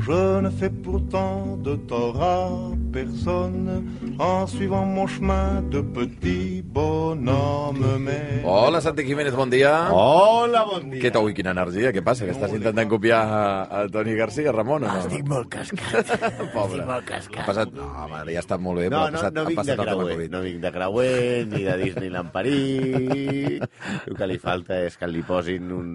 Je ne fais pourtant de tort à personne en suivant mon chemin de petit bonhomme. Mais... Hola, Santi Jiménez, bon dia. Hola, bon dia. Què tal? Ui, quina energia, què passa? Que estàs intentant copiar a, a Toni Garcia, Ramon, o no? Estic molt cascat. Pobre. Estic molt Ha cascat. passat... No, home, ja està molt bé, No, però ha no, passat, no ha vinc de passat el tema creuer, Covid. no vinc de creuer, ni de Disneyland París. El que li falta és que li posin un...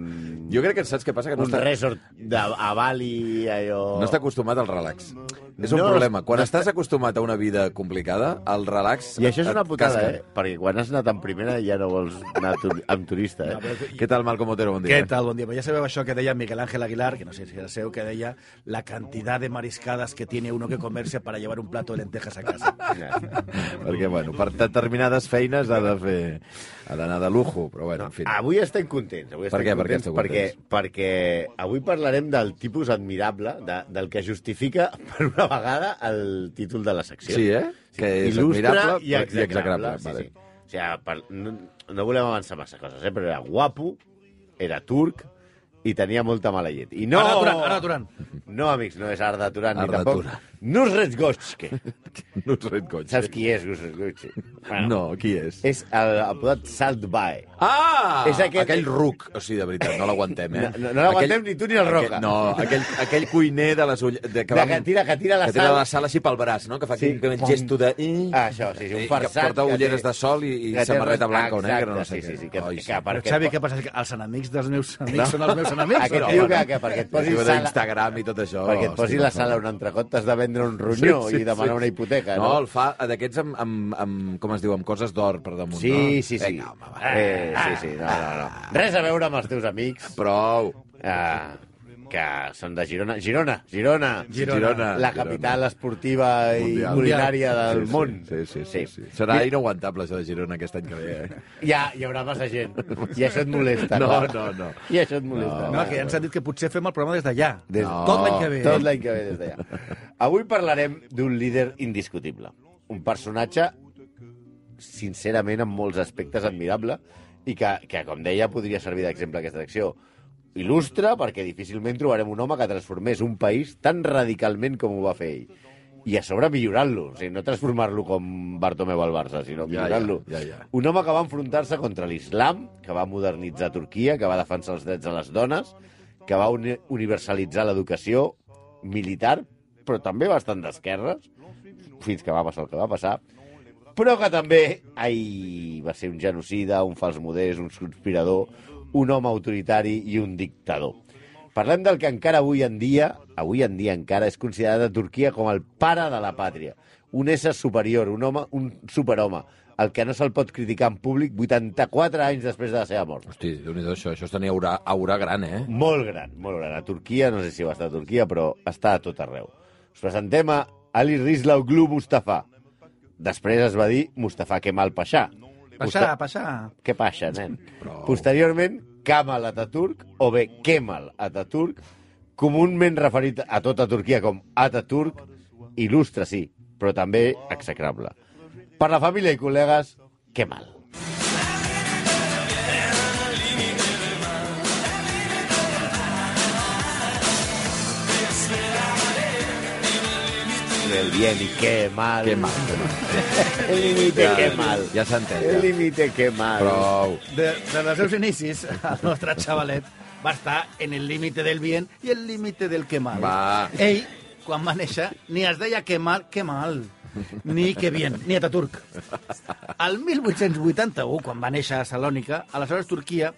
Jo crec que saps què passa? Que no un està, resort de, a Bali, allò... no està acostumat al relax. És un No, problema. Quan no estàs acostumat a una vida complicada, el relax... I això és una putada, casca. eh? Perquè quan has anat en primera ja no vols anar tur amb turista, eh? Què tal, Malcom Otero? Bon dia. ¿Qué tal? Buen día. Pues ya sabeu això que deia Miguel Ángel Aguilar, que no sé si era seu, que deia la cantidad de mariscadas que tiene uno que comerse para llevar un plato de lentejas a casa. Perquè, bueno, per determinades feines ha de fer... Ha d'anar de lujo, però bueno, en fi. Avui estem contents. Avui Per estem què? Per què contents esteu perquè, contents? perquè avui parlarem del tipus admirable, de, del que justifica, per una vegada, el títol de la secció. Sí, eh? Que és Il·lustre admirable i i execrable. execrable, Sí, vale. sí. O sigui, per, no, no volem avançar massa coses, eh? però era guapo, era turc i tenia molta mala llet. I no... Arda Turan, Arda Turan. No, amics, no és Arda Turan, ni Arda tampoc Turan. Nusret Gotchke. No us ret cotxe. Saps qui és Nusret Gotchke? No, qui és? És el apodat Salt Bae. Ah! És aquest- Aquell ruc. O sigui, de veritat, no l'aguantem, eh? No- no l'aguantem ni tu ni el Roca. Aquell, no, aquell, aquell cuiner de les ull... De, De que tira- que tira la que tira sal. la sal així pel braç, no? Que fa Sí, sí, aquell com- gesto de... Ah, això, sí, sí, un farsat Que porta que ulleres té- de sol i, i que samarreta res- blanca o negra, no sé sí, què. sí, que- Ai, que sí. per- Però Xavi, què passa? Que Els enemics dels meus amics No. són els meus enemics? Aquest tio que, que perquè et posi d'Instagram i tot això. Perquè et posi la sal a un entrecot t'has de vendre un ronyó Sí, sí, i demanar sí. una hipoteca, No, no? el fa d'aquests amb, amb, amb, com es diu, amb coses d'or per damunt, Sí, no? sí, sí. Vinga, home, va. Eh, sí, sí, no, no, no. Res a veure amb els teus amics, Prou. eh, que són de Girona. Girona, Girona. Girona. La capital esportiva i culinària del sí, sí, món. Sí, sí, sí, sí. Serà inaguantable, això de Girona, aquest any que ve, eh? Ja, hi haurà massa gent. I això et molesta, No, clar. no, no. I això et molesta. No, que ja ens han dit que potser fem el programa des d'allà. Des- Tot l'any que ve. Tot eh? l'any que ve des d'allà. Avui parlarem d'un líder indiscutible. Un personatge, sincerament, en molts aspectes admirable i que, que com deia, podria servir d'exemple aquesta secció. Il·lustre perquè difícilment trobarem un home que transformés un país tan radicalment com ho va fer ell. I a sobre millorant-lo, o sigui, no transformar-lo com Bartomeu al Barça, sinó Ja, millorant-lo. ja, ja, ja. Un home que va enfrontar-se contra l'islam, que va modernitzar Turquia, que va defensar els drets de les dones, que va uni universalitzar l'educació militar, però també bastant d'esquerres, fins que va passar el que va passar, però que també ai, va ser un genocida, un fals modest, un conspirador, un home autoritari i un dictador. Parlem del que encara avui en dia, avui en dia encara, és considerat a Turquia com el pare de la pàtria. Un ésser superior, un home, un superhome, el que no se'l pot criticar en públic 84 anys després de la seva mort. Hosti, déu nhi això. Això és tenir aura, aura gran, eh? Molt gran, molt gran. A Turquia, no sé si va estar a Turquia, però està a tot arreu. Us presentem a Ali Rizla Oglu Mustafa. Després es va dir Mustafa Kemal Pasha. Passar, passar. Què passa, nen? Posteriorment, Kamal Ataturk, o bé Kemal Ataturk, comúment referit a tota Turquia com Ataturk, il·lustre, sí, però també execrable. Per la família i col·legues, Kemal. El bien y qué mal. Que mal, que mal. El límite, qué mal. Ja s'entén, El ja. límite, qué mal. Prou. De, de dels seus inicis, el nostre xavalet va estar en el límite del bien i el límite del que mal. Va. Ell, quan va néixer, ni es deia que mal, que mal, ni que bien, ni Ataturk. El 1881, quan va néixer a Salònica, aleshores Turquia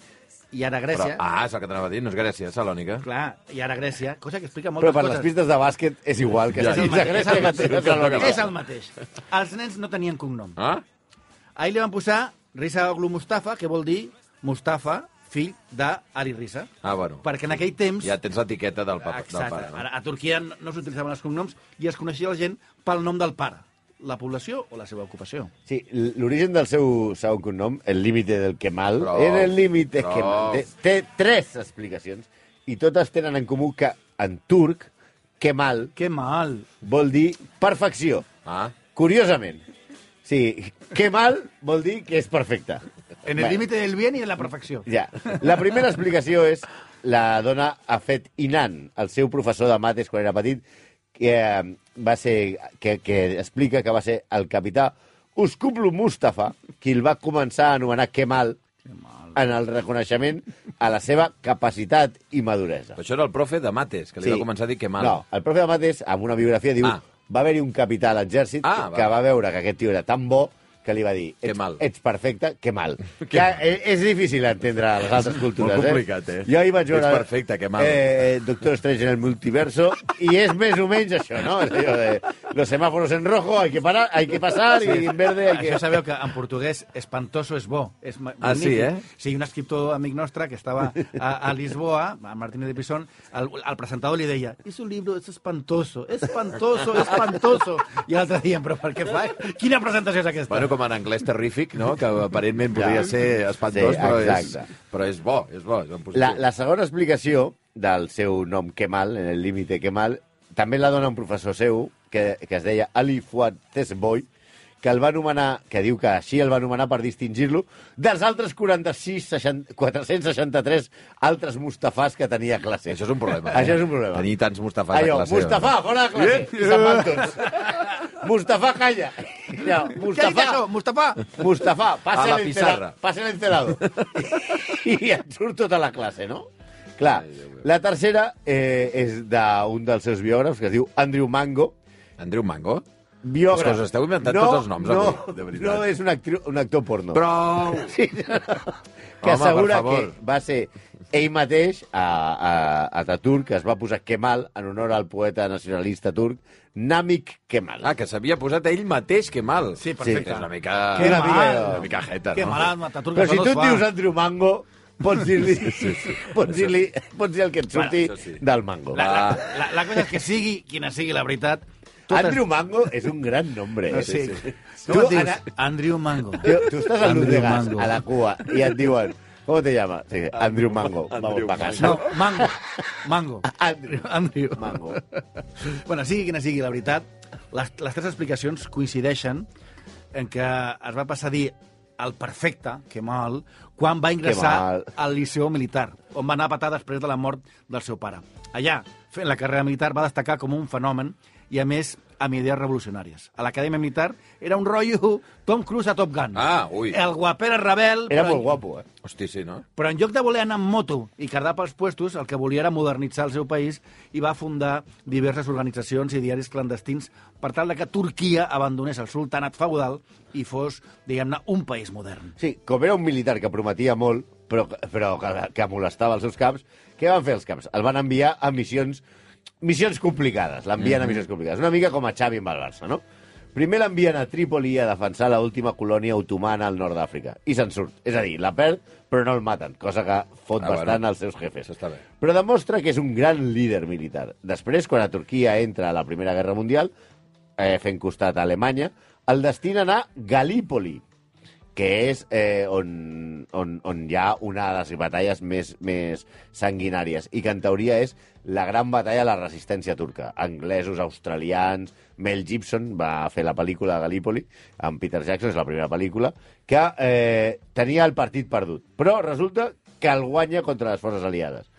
i ara Però, Grècia... ah, és el que t'anava a dir, no és Grècia, és Salònica. Clar, i ara Grècia, cosa que explica moltes Però per les coses. pistes de bàsquet és igual que Ja, ets a Grècia que mateix, tens a Salònica. és el mateix. Els nens no tenien cognom. Ah? Ahir li van posar Risa Oglu Mustafa, que vol dir Mustafa, fill d'Ali Risa. Ah, bueno. Perquè en aquell temps... Ja tens l'etiqueta del, papa, del Exacte. pare. No? Ara, a Turquia no, no s'utilitzaven els cognoms i es coneixia la gent pel nom del pare, la població o la seva ocupació. Sí, l'origen del seu segon cognom, el límite del Kemal, Prou, era el límite prou. Kemal. Té, té tres explicacions i totes tenen en comú que en turc Kemal Que mal. vol dir perfecció. Ah, Curiosament. Sí, Kemal vol dir que és perfecte. En el límite del bien i de la perfecció. Ja. La primera explicació és la dona Afet Inan, el seu professor de mates quan era petit, que eh, va ser que, que explica que va ser el capità Uskublu Mustafa qui el va començar a anomenar Kemal en el reconeixement a la seva capacitat i maduresa. però això era el profe de mates, que li va començar a dir que mal. No, el profe de mates, amb una biografia, diu Ah. va haver-hi un capità a l'exèrcit Ah, que va. va veure que aquest tio era tan bo que li va dir, ets, mal. ets perfecte, que mal. Que és, és difícil entendre les altres cultures, Molt complicat, eh? Jo hi vaig veure... Ets perfecte, que mal. Eh, Doctor Strange en el multiverso, i és més o menys això, no? És allò de, los semáforos en rojo, hay que parar, hay que pasar, i en verde hay que... Això sabeu que en portuguès espantoso és bo. És ma- Ah, sí, magnífic. eh? Sí, un escriptor amic nostre que estava a, a Lisboa, a Martínez de Pisón, el, el presentador li deia és un llibre, és espantoso, espantoso, espantoso. I l'altre dia, però per què fa? Quina presentació és aquesta? Bueno, com en anglès terrífic, no? que aparentment podria ser espantós, Sí, però, és, però és bo, és bo. És. La, la segona explicació del seu nom Kemal, en el límite Kemal, també la dona un professor seu, que, que es deia Ali Fuad Tesboy, que el va anomenar, que diu que així el va anomenar per distingir-lo dels altres 46, 60, 463 altres Mustafàs que tenia a classe. Això és un problema. Això eh? és un problema. Tenir tants Mustafàs Allò, a classe. Mustafà, fora de classe. I se'n van tots. Mustafà, calla. Mustafà, dic això, Mustafà? Mustafa, pase A la encerado. Pase el encerado. I et surt tota la classe, no? Clar, la tercera eh, és d'un dels seus biògrafs, que es diu Andrew Mango. Andreu Mango? Biògraf. Coses, esteu inventant no, tots els noms, no, avui, de veritat. No, és un, actriu, un actor porno. Prou! Sí, no, no. Home, que assegura per favor. que va ser ell mateix a, a, a Ataturk, que es va posar Kemal en honor al poeta nacionalista turc Namik Kemal. Ah, que s'havia posat ell mateix, que mal. Sí, perfecte. És una mica... Que Una mica. Una mica jeta, Que no? mal, Ataturk, Però si tu et dius Andrew Mango, pots dir-li pots dir pots dir el que et surti Bueno, sí. del mango. La, la, la, la cosa és que sigui quina sigui la veritat... Andrew Mango és un gran nombre. No, eh? sí. Tu, Com et dius? Ana- Andrew Mango. Tu, tu estàs al a la cua, i et diuen, ¿cómo te llamas? Sí, Andrew Mango. Vamos pa casa. No, Mango. Mango. Andrew. Andrew. Mango. Bueno, sigui quina sigui la veritat, les, les tres explicacions coincideixen en que es va passar a dir el perfecte, que mal, quan va ingressar al Liceu Militar, on va anar a patar després de la mort del seu pare. Allà, fent la carrera militar, va destacar com un fenomen i, a més, amb idees revolucionàries. A l'Acadèmia Militar era un rotllo Tom Cruise a Top Gun. Ah, ui. El guapera rebel... Era però- molt guapo, eh? Hosti, sí, no? però en lloc de voler anar amb moto i cardar pels puestos, el que volia era modernitzar el seu país i va fundar diverses organitzacions i diaris clandestins per tal de que Turquia abandonés el sultanat feudal i fos, diguem-ne, un país modern. Sí, com era un militar que prometia molt, però, però que, que molestava els seus caps, què van fer els caps? El van enviar a missions missions complicades, l'envien a missions complicades. Una mica com a Xavi amb el Barça, no? Primer l'envien a Trípoli a defensar la última colònia otomana al nord d'Àfrica. I se'n surt. És a dir, la perd, però no el maten, cosa que fot Ah, bastant bueno. als seus jefes. Està bé. Però demostra que és un gran líder militar. Després, quan a Turquia entra a la Primera Guerra Mundial, eh, fent costat a Alemanya, el destinen a Galípoli, que és eh, on, on, on hi ha una de les batalles més, més sanguinàries i que en teoria és la gran batalla de la resistència turca. Anglesos, australians... Mel Gibson va fer la pel·lícula de Galípoli amb Peter Jackson, és la primera pel·lícula, que eh, tenia el partit perdut. Però resulta que el guanya contra les forces aliades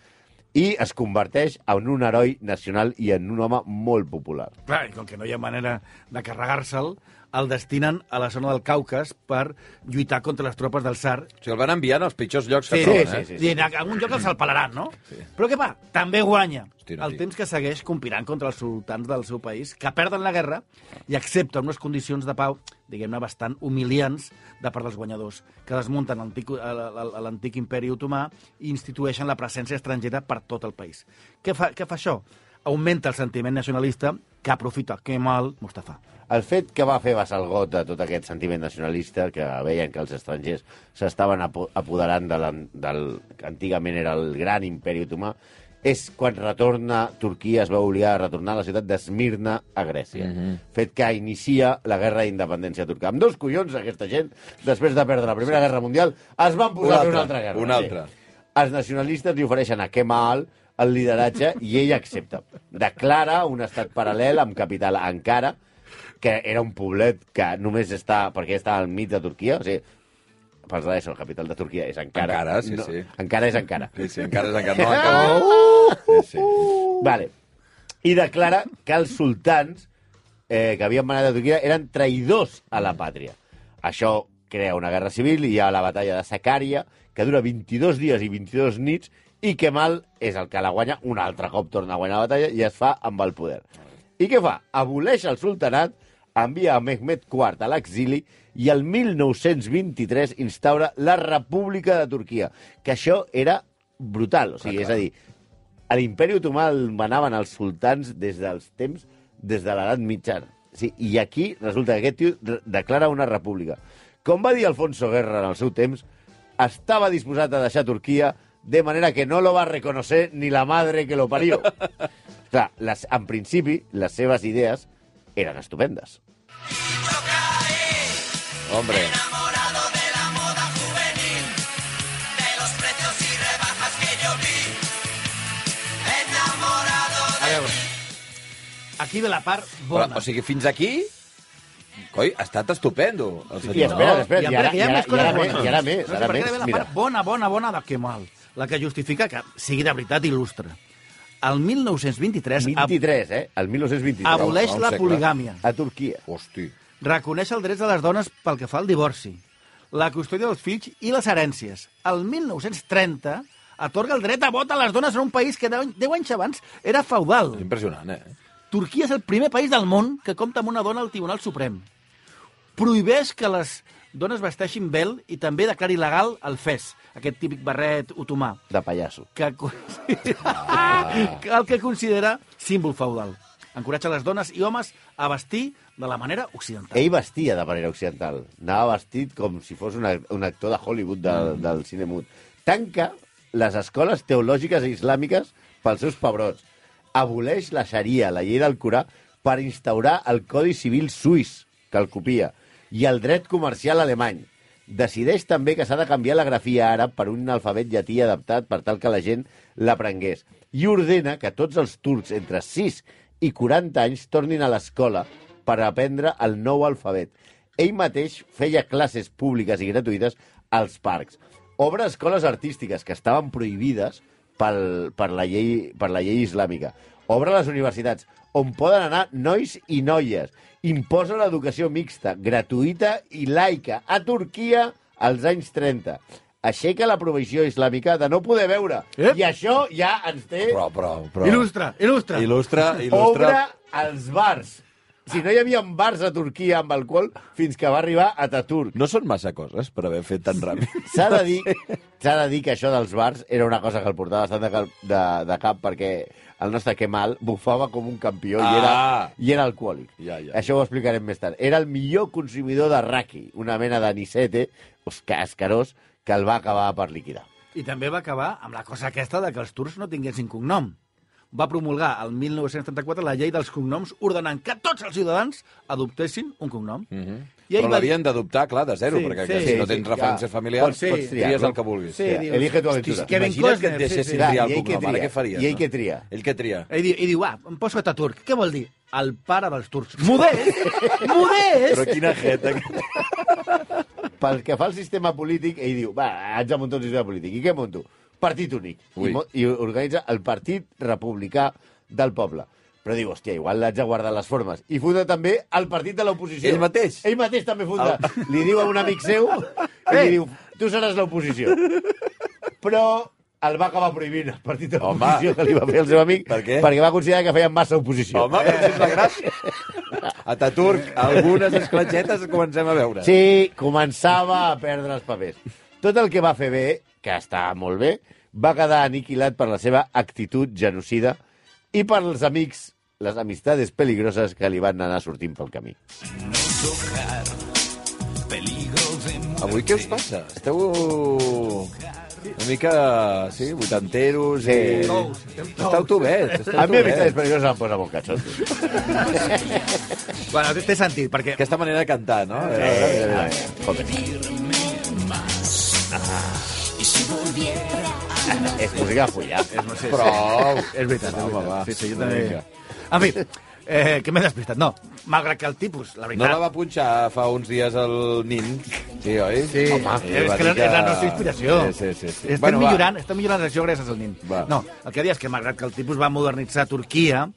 i es converteix en un heroi nacional i en un home molt popular. Clar, i com que no hi ha manera de carregar-se'l, el destinen a la zona del Caucas per lluitar contra les tropes del Sar. O sigui, el van enviar als pitjors llocs que Sí, troben, sí, eh? sí, sí. I en algun lloc els salpalaran, no? Sí. Però què fa? També guanya. Hosti, no el temps que segueix compirant contra els sultans del seu país, que perden la guerra i accepten unes condicions de pau, diguem-ne, bastant humiliants de part dels guanyadors, que desmunten l'antic imperi otomà i institueixen la presència estrangera per tot el país. Què fa, què fa això? Augmenta el sentiment nacionalista que aprofita Kemal Mustafa. El fet que va fer vessar el got de tot aquest sentiment nacionalista, que veien que els estrangers s'estaven apo- apoderant de la, del que antigament era el gran imperi otomà, és quan retorna Turquia, es va obligar a retornar a la ciutat d'Esmirna a Grècia. Mm -hmm. Fet que inicia la guerra d'independència turca. Amb dos collons, aquesta gent, després de perdre la Primera Guerra Mundial, es van posar a fer una altra guerra. una Sí. altra. Els nacionalistes li ofereixen a Kemal el lideratge i ell accepta. Declara un estat paral·lel amb capital Ankara, que era un poblet que només està, perquè està al mig de Turquia, o sigui, pels de l'ESO, la capital de Turquia és Ankara. Ankara, sí, no, sí. Ankara és Ankara. Sí, sí, encara és encara. No, encara... Sí, sí. Vale. I declara que els sultans eh, que havien manat a Turquia eren traïdors a la pàtria. Això crea una guerra civil i hi ha la batalla de Sacària, que dura 22 dies i 22 nits, i Kemal és el que la guanya, un altre cop torna a guanyar la batalla i es fa amb el poder. I què fa? Aboleix el sultanat, envia a Mehmet IV a l'exili i el 1923 instaura la República de Turquia, que això era brutal. O sigui, és a dir, a l'imperi otomà el manaven els sultans des dels temps, des de l'edat mitjana. Sí, I aquí resulta que aquest tio declara una república. Com va dir Alfonso Guerra en el seu temps, estava disposat a deixar Turquia de manera que no lo va reconocer ni la madre que lo parió. Clar, les, en principi, les seves idees eren estupendes. Hombre, A aquí ve la part però, bona. o sigui, fins aquí... Coi, ha estat estupendo. El I espera, espera, i i ara, que i hi ha ara, més i coses ara, més, bones. i ara més, No, ara perquè més. ve la Mira, part bona, bona, bona de Kemal, la que justifica que sigui de veritat il·lustre. El 1923 ab 23, eh? El 1923. aboleix la poligàmia, A Turquia. Hosti. reconeix els drets de les dones pel que fa al divorci, la custòdia dels fills i les herències. El 1930 atorga el dret a vot a les dones en un país que 10 10 anys abans era feudal. Impressionant, eh? Turquia és el primer país del món que compta amb una dona al Tribunal Suprem. Prohibeix que les dones vesteixin vel i també declari legal el fes, aquest típic barret otomà, De pallasso. que, que el que considera símbol feudal. Encoratja les dones i homes a vestir de la manera occidental. Ell vestia de manera occidental. Anava vestit com si fos un, ac- un actor de Hollywood del, Mm. del cine mut. Tanca les escoles teològiques i islàmiques pels seus pebrots. Aboleix la xaria, la llei del Corà, per instaurar el Codi Civil suís, que el copia, i el dret comercial alemany. Decideix també que s'ha de canviar la grafia àrab per un alfabet llatí adaptat per tal que la gent l'aprengués. I ordena que tots els turcs entre 6 i 40 anys tornin a l'escola per aprendre el nou alfabet. Ell mateix feia classes públiques i gratuïtes als parcs. Obre escoles artístiques que estaven prohibides pel, per, la llei, per la llei islàmica. Obre les universitats, on poden anar nois i noies. Imposa l'educació mixta, gratuïta i laica a Turquia als anys 30. Aixeca la prohibició islàmica de no poder veure. Ep. I això ja ens té... Però, però, però... Il·lustra, il·lustra. Il·lustra, il·lustra... Obre els bars. Si no hi havia bars a Turquia amb alcohol fins que va arribar a Ataturk. No són massa coses per haver fet tan ràpid. S'ha de, dir, s'ha de dir que això dels bars era una cosa que el portava bastant de, cal- de, de cap perquè el nostre Kemal bufava com un campió i, era, Ah. i era alcohòlic. Ja, ja. Això ho explicarem més tard. Era el millor consumidor de raki, una mena de nisete escarós que el va acabar per liquidar. I també va acabar amb la cosa aquesta de que els turcs no tinguessin cognom. Va promulgar el 1934 la llei dels cognoms ordenant que tots els ciutadans adoptessin un cognom. Mm -hmm. I ell Però va l'havien d'adoptar, clar, de zero, Sí, perquè sí, que si no sí, tens sí, referències clar. familiars, Pots- pots tries triar, el que vulguis. Sí, dius, elige tu aventura. Kevin Imagina't que et deixessin sí, sí. Triar i el ell cognom. Ara tria? què faries? I ell no? què tria? Ell què tria? I diu, i diu ah, em poso Ataturk. Què vol dir? El pare dels turcs. Modest! Modest! Però quina jeta. Pel que fa al sistema polític, ell diu, va, haig de muntar un sistema polític. I què monto? Partit únic. I, I organitza el Partit Republicà del Poble. Però diu, hòstia, igual l'haig de guardar les formes. I funda també el partit de l'oposició. Ell mateix? Ell mateix també funda. Li diu a un amic seu i li diu, tu seràs l'oposició. Però el va acabar prohibint el partit de l'oposició que li va fer el seu amic Per què? perquè va considerar que feien massa oposició. Home, però si és la gràcia. Ataturk, algunes escletxetes comencem a veure. Sí, començava a perdre els papers. Tot el que va fer bé, que està molt bé, va quedar aniquilat per la seva actitud genocida i per els amics, les amistades peligroses que li van anar sortint pel camí. Avui què us passa? Esteu una mica, sí, vuitanteros Sí. i... Tous. Esteu tubets, esteu A mi amistades peligroses em posa molt catxot. Bueno, té- sentit, perquè Aquesta manera de cantar, no? Eh, joder. És música de follar. És, Prou. Sí, és veritat, és Home, veritat. va. Sí, sí, jo també... En fi, eh, què m'he despistat? No, malgrat que el tipus, la No veritat... la va punxar fa uns dies el nin, sí, oi? Sí, Home, és, va que dir la, és la nostra inspiració. Sí, sí, sí. sí. Estem, Bueno, va. millorant, estem millorant això gràcies al nin. Va. No, el que deia és que malgrat que el tipus va modernitzar Turquia,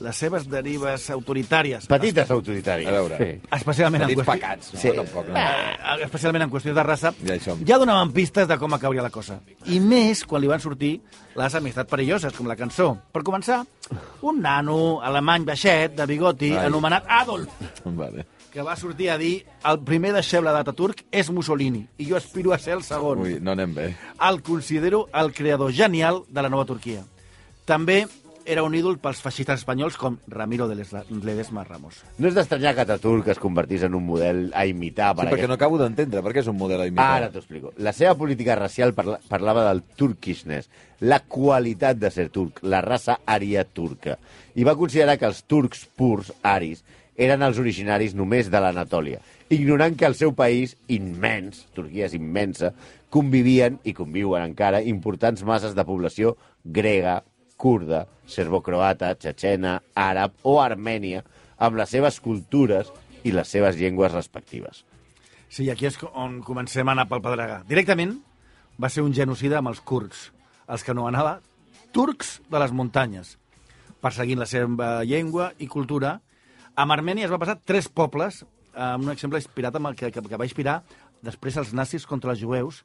les seves derives autoritàries... Petites autoritàries. A veure. Sí. Especialment en, Petits qüestió, pecats. No, Sí. Tampoc, no. eh, especialment en qüestions de raça, Ja ja donaven pistes de com acauria la cosa. I més quan li van sortir les amistats perilloses, com la cançó. Per començar, un nano alemany baixet, de bigoti, Ai. anomenat Adolf, Vale. que va sortir a dir el primer deixeble d'Ataturk és Mussolini i jo aspiro a ser el segon. Ui, no anem bé. El considero el creador genial de la nova Turquia. També era un ídol pels feixistes espanyols com Ramiro de Les- Ledesma Ramos. No és d'estranyar que Ataturk es convertís en un model a imitar. Sí, per perquè aquest- no acabo d'entendre per què és un model a imitar. Ara t'ho explico. La seva política racial parla parlava del turkishness, la qualitat de ser turc, la raça ària turca. I va considerar que els turcs purs, aris, eren els originaris només de l'Anatòlia, ignorant que el seu país, immens, Turquia és immensa, convivien, i conviuen encara, importants masses de població grega, kurda, serbocroata, txetxena, àrab o armènia, amb les seves cultures i les seves llengües respectives. Sí, aquí és on comencem a anar pel pedregar. Directament va ser un genocida amb els kurds, els que no anava turcs de les muntanyes, perseguint la seva llengua i cultura. Amb Armènia es va passar tres pobles, amb un exemple inspirat amb el que, que, que va inspirar després els nazis contra els jueus,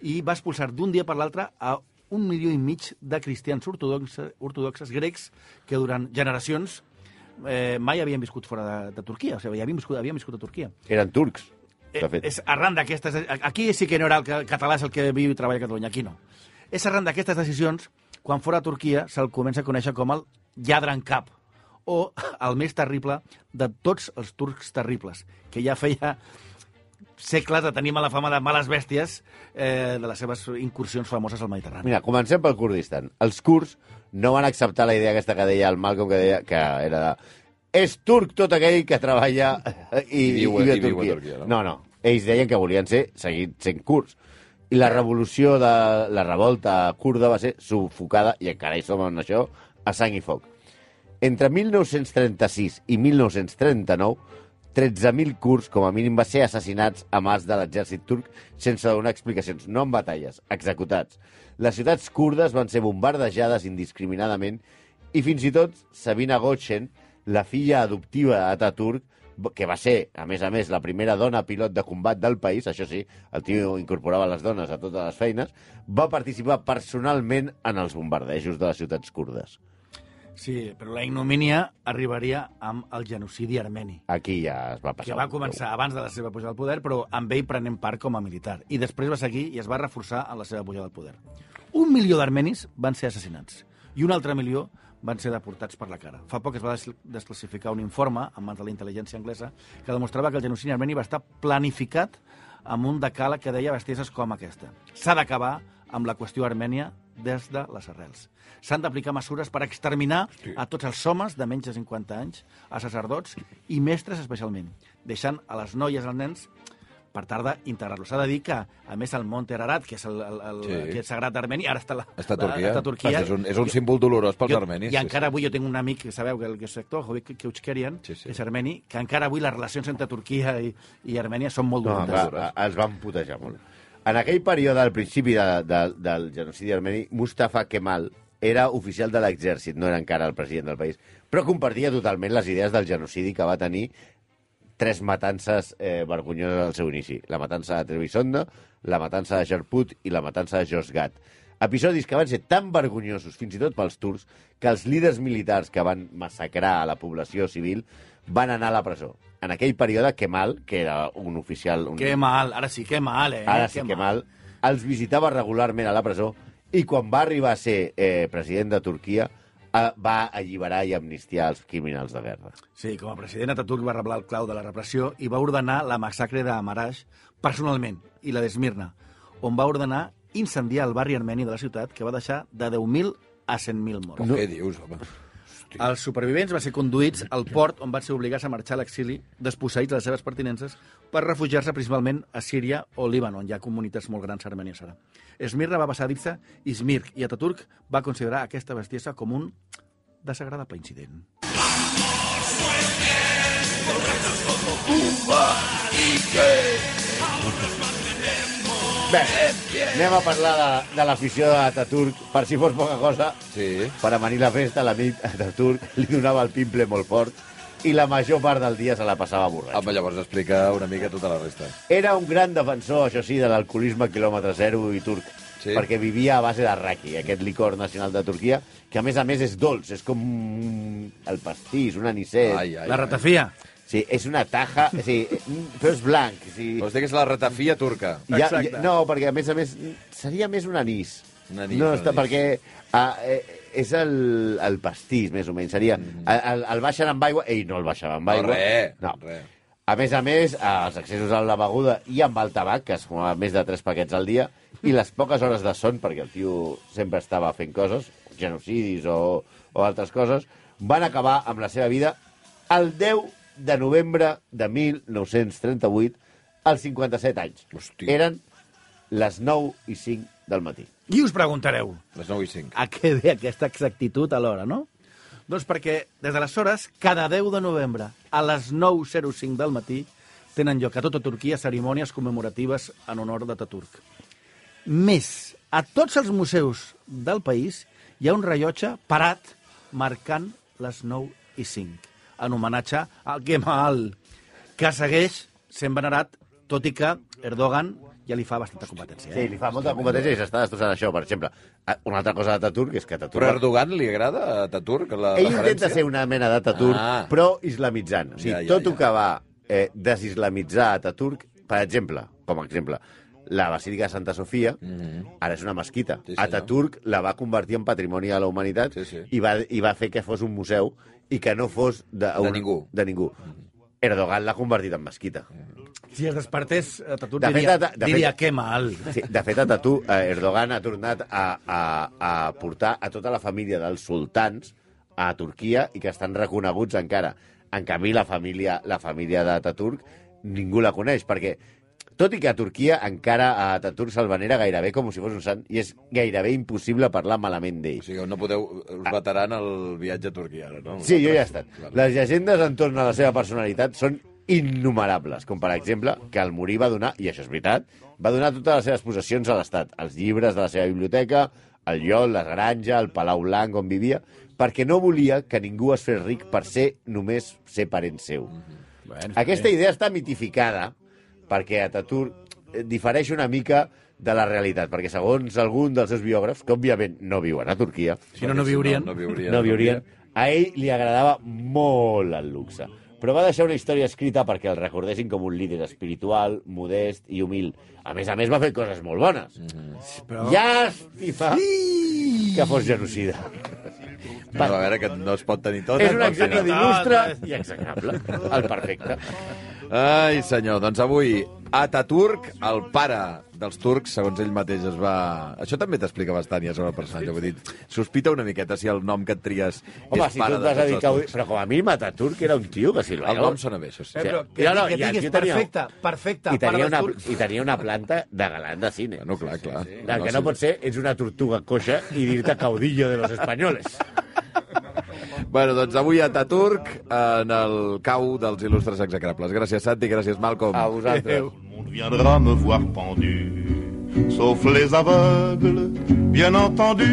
i va expulsar d'un dia per l'altre a un milió i mig de cristians ortodoxes, ortodoxes grecs que durant generacions eh, mai havien viscut fora de, de Turquia, o sigui, havien viscut, havien viscut a Turquia. Eren turcs, de Eh, fet. és arran d'aquestes... Aquí sí que no era el català és el que viu i treballa a Catalunya, aquí no. És arran d'aquestes decisions, quan fora a Turquia se'l comença a conèixer com el lladre en cap, o el més terrible de tots els turcs terribles, que ja feia segles de tenir mala fama de males bèsties eh, de les seves incursions famoses al Mediterrani. Mira, comencem pel Kurdistan. Els kurds no van acceptar la idea aquesta que deia el Malcolm, que deia que era de... És turc tot aquell que treballa i, I viu- viu i viu a Turquia. Turquia, no? no, no. Ells deien que volien ser, seguir sent kurds. I la revolució de la revolta kurda va ser sufocada, i encara hi som en això, a sang i foc. Entre 1936 i 1939, 13.000 kurds, com a mínim, va ser assassinats a mans de l'exèrcit turc sense donar explicacions, no en batalles, executats. Les ciutats kurdes van ser bombardejades indiscriminadament i fins i tot Sabina Gotchen, la filla adoptiva d'Ataturk, que va ser, a més a més, la primera dona pilot de combat del país, això sí, el tio incorporava les dones a totes les feines, va participar personalment en els bombardejos de les ciutats kurdes. Sí, però la ignomínia arribaria amb el genocidi armeni. Aquí ja es va passar. que va començar abans de la seva pujada al poder, però amb ell prenent part com a militar. I després va seguir i es va reforçar en la seva pujada al poder. Un milió d'armenis van ser assassinats i un altre milió van ser deportats per la cara. Fa poc es va des- desclassificar un informe en mans de la intel·ligència anglesa que demostrava que el genocidi armeni va estar planificat amb un decàleg que deia bestieses com aquesta. S'ha d'acabar amb la qüestió armènia des de les arrels. S'han d'aplicar mesures per exterminar a tots els homes de menys de 50 anys, a sacerdots i mestres especialment, deixant a les noies i els nens per tarda integrar-los. S'ha de dir que, a més, el Monte Ararat, que és el, el, el Sí. aquest sagrat armeni, ara està, la, Està a la- Turquia. Està a Turquia. És un, és un símbol dolorós pels Jo- armenis. I encara avui jo tinc un amic, que sabeu, que el que és sector, Hovik Keuchkerian, Sí, sí. és armeni, que encara avui les relacions entre Turquia i, i Armènia són molt No, dolentes. clar, els van putejar molt. En aquell període, al principi de, de, del genocidi armeni, Mustafa Kemal era oficial de l'exèrcit, no era encara el president del país, però compartia totalment les idees del genocidi que va tenir tres matances eh, vergonyoses al seu inici. La matança de Trebisonda, la matança de Jarput i la matança de Josgat. Episodis que van ser tan vergonyosos, fins i tot pels turcs, que els líders militars que van massacrar a la població civil van anar a la presó. En aquell període, Kemal, que era un oficial... Un... Que mal, ara sí, que mal, eh? Ara sí que mal. Els visitava regularment a la presó i quan va arribar a ser eh, president de Turquia eh, va alliberar i amnistiar els criminals de guerra. Sí, com a president Ataturk va reblar el clau de la repressió i va ordenar la massacre de Marash personalment, i la d'Esmirna, on va ordenar incendiar el barri armeni de la ciutat, que va deixar de 10.000 a 100.000 morts. No. Què dius, home? Els supervivents van ser conduïts al port on van ser obligats a marxar a l'exili, desposseïts de les seves pertinences, per refugiar-se principalment a Síria o Líban, on hi ha comunitats molt grans armènies ara. Esmirna va passar a dir-se Izmir i Ataturk va considerar aquesta bestiesa com un desagradable incident. Bé, anem a parlar de, de l'afició d'Ataturk. Per si fos poca cosa, Sí. per amanir la festa, l'amic Ataturk li donava el pimple molt fort i la major part del dia se la passava borratxo. Home, llavors explica una mica tota la resta. Era un gran defensor, això sí, de l'alcoholisme quilòmetre zero i turc, Sí. perquè vivia a base de raki, aquest licor nacional de Turquia, que a més a més és dolç, és com el pastís, un anisset. Ai, ai, La ratafia. Sí, és una taja, sí, però és blanc. Sí. Vols dir que és la ratafia turca? Ja, Exacte. ja, no, perquè a més a més seria més un anís. Un anís, no, un està, anís. perquè ah, eh, és el, el pastís, més o menys. Seria, Mm. el, el, el baixen amb aigua, ell no el baixava amb aigua. res, no. res. A més a més, els accessos a la beguda i amb el tabac, que es fumava més de 3 paquets al dia, i les poques hores de son, perquè el tio sempre estava fent coses, genocidis o, o altres coses, van acabar amb la seva vida el 10 de novembre de 1938, als 57 anys. Hosti. Eren les 9 i 5 del matí. I us preguntareu, Les 9 i 5. a què ve aquesta exactitud a l'hora, no? Doncs perquè des d'aleshores, cada 10 de novembre, a les 9.05 del matí, tenen lloc a tota Turquia cerimònies commemoratives en honor d'Ataturk. Més, a tots els museus del país hi ha un rellotge parat marcant les 9 i 5, en homenatge al Kemal, que segueix sent venerat, tot i que Erdogan ja li fa bastanta competència. Sí, Eh? li fa molta competència i s'està destrossant això, per exemple. Ah, Una altra cosa d'Ataturk és que Ataturk... Però a Erdogan li agrada a Ataturk la Ell referència? intenta ser una mena d'Ataturk, Ah. ah. però islamitzant. O sigui, Ja, ja, tot ja. el que va eh, desislamitzar Ataturk, per exemple, com a exemple, la Basílica de Santa Sofia, mm -hmm. ara és una mesquita. Sí, Sí. Ataturk la va convertir en patrimoni de la humanitat Sí, sí. I, va, i va fer que fos un museu i que no fos de, De ningú. De ningú. Erdogan l'ha convertit en mesquita. Si es despertés, Ataturk De fet, diria, de- de diria fet- que mal. Sí, de fet, Ataturk, eh, Erdogan ha tornat a, a, a portar a tota la família dels sultans a Turquia i que estan reconeguts encara. En canvi, la família, la família d'Ataturk ningú la coneix, perquè tot i que a Turquia encara a Ataturk se'l venera gairebé com si fos un sant, i és gairebé impossible parlar malament d'ell. O sigui, no podeu... Us vetaran el viatge a Turquia, ara, no? Sí, jo ja he estat. Les llegendes entorn a la seva personalitat són innumerables, com per exemple que al morir va donar, i això és veritat, va donar totes les seves possessions a l'Estat, els llibres de la seva biblioteca, el llol, la granja, el Palau Blanc on vivia, perquè no volia que ningú es fes ric per ser només ser parent seu. Bueno, Aquesta idea està mitificada perquè Ataturk eh, difereix una mica de la realitat, perquè segons algun dels seus biògrafs, que òbviament no viuen a Turquia, Si no, no viurien. No, no viurien. no viurien. A ell li agradava molt el luxe. Però va deixar una història escrita perquè el recordessin com un líder espiritual, modest i humil. A més a més, va fer coses molt bones. Però... Llàstima que fos genocida. No, a veure, que no es pot tenir tot. És un al exemple d'il·lustre i execrable. El perfecte. Ai, senyor, doncs avui Ataturk, el pare dels turcs, segons ell mateix es va... Això també t'explica bastant ja sobre el personatge. Vull dir, sospita una miqueta si el nom que et tries Home, és si pare de tots els que... avui- turcs. Però com a mínim Ataturk era un tio que si El nom sona bé, això sí. Eh, però Sí. que, No, no, que diguis tio tenia- perfecte, perfecte, I tenia, una, turcs. I tenia una planta de galant de cine. Bueno, clar, clar. El que no pot ser ets una tortuga coixa i dir-te caudillo de los españoles. Bueno, doncs avui Ataturk en el cau dels il·lustres execrables. Gràcies, Santi, gràcies, Malcolm. A vosaltres. Tout viendra me voir pendu, sauf les aveugles, bien entendu.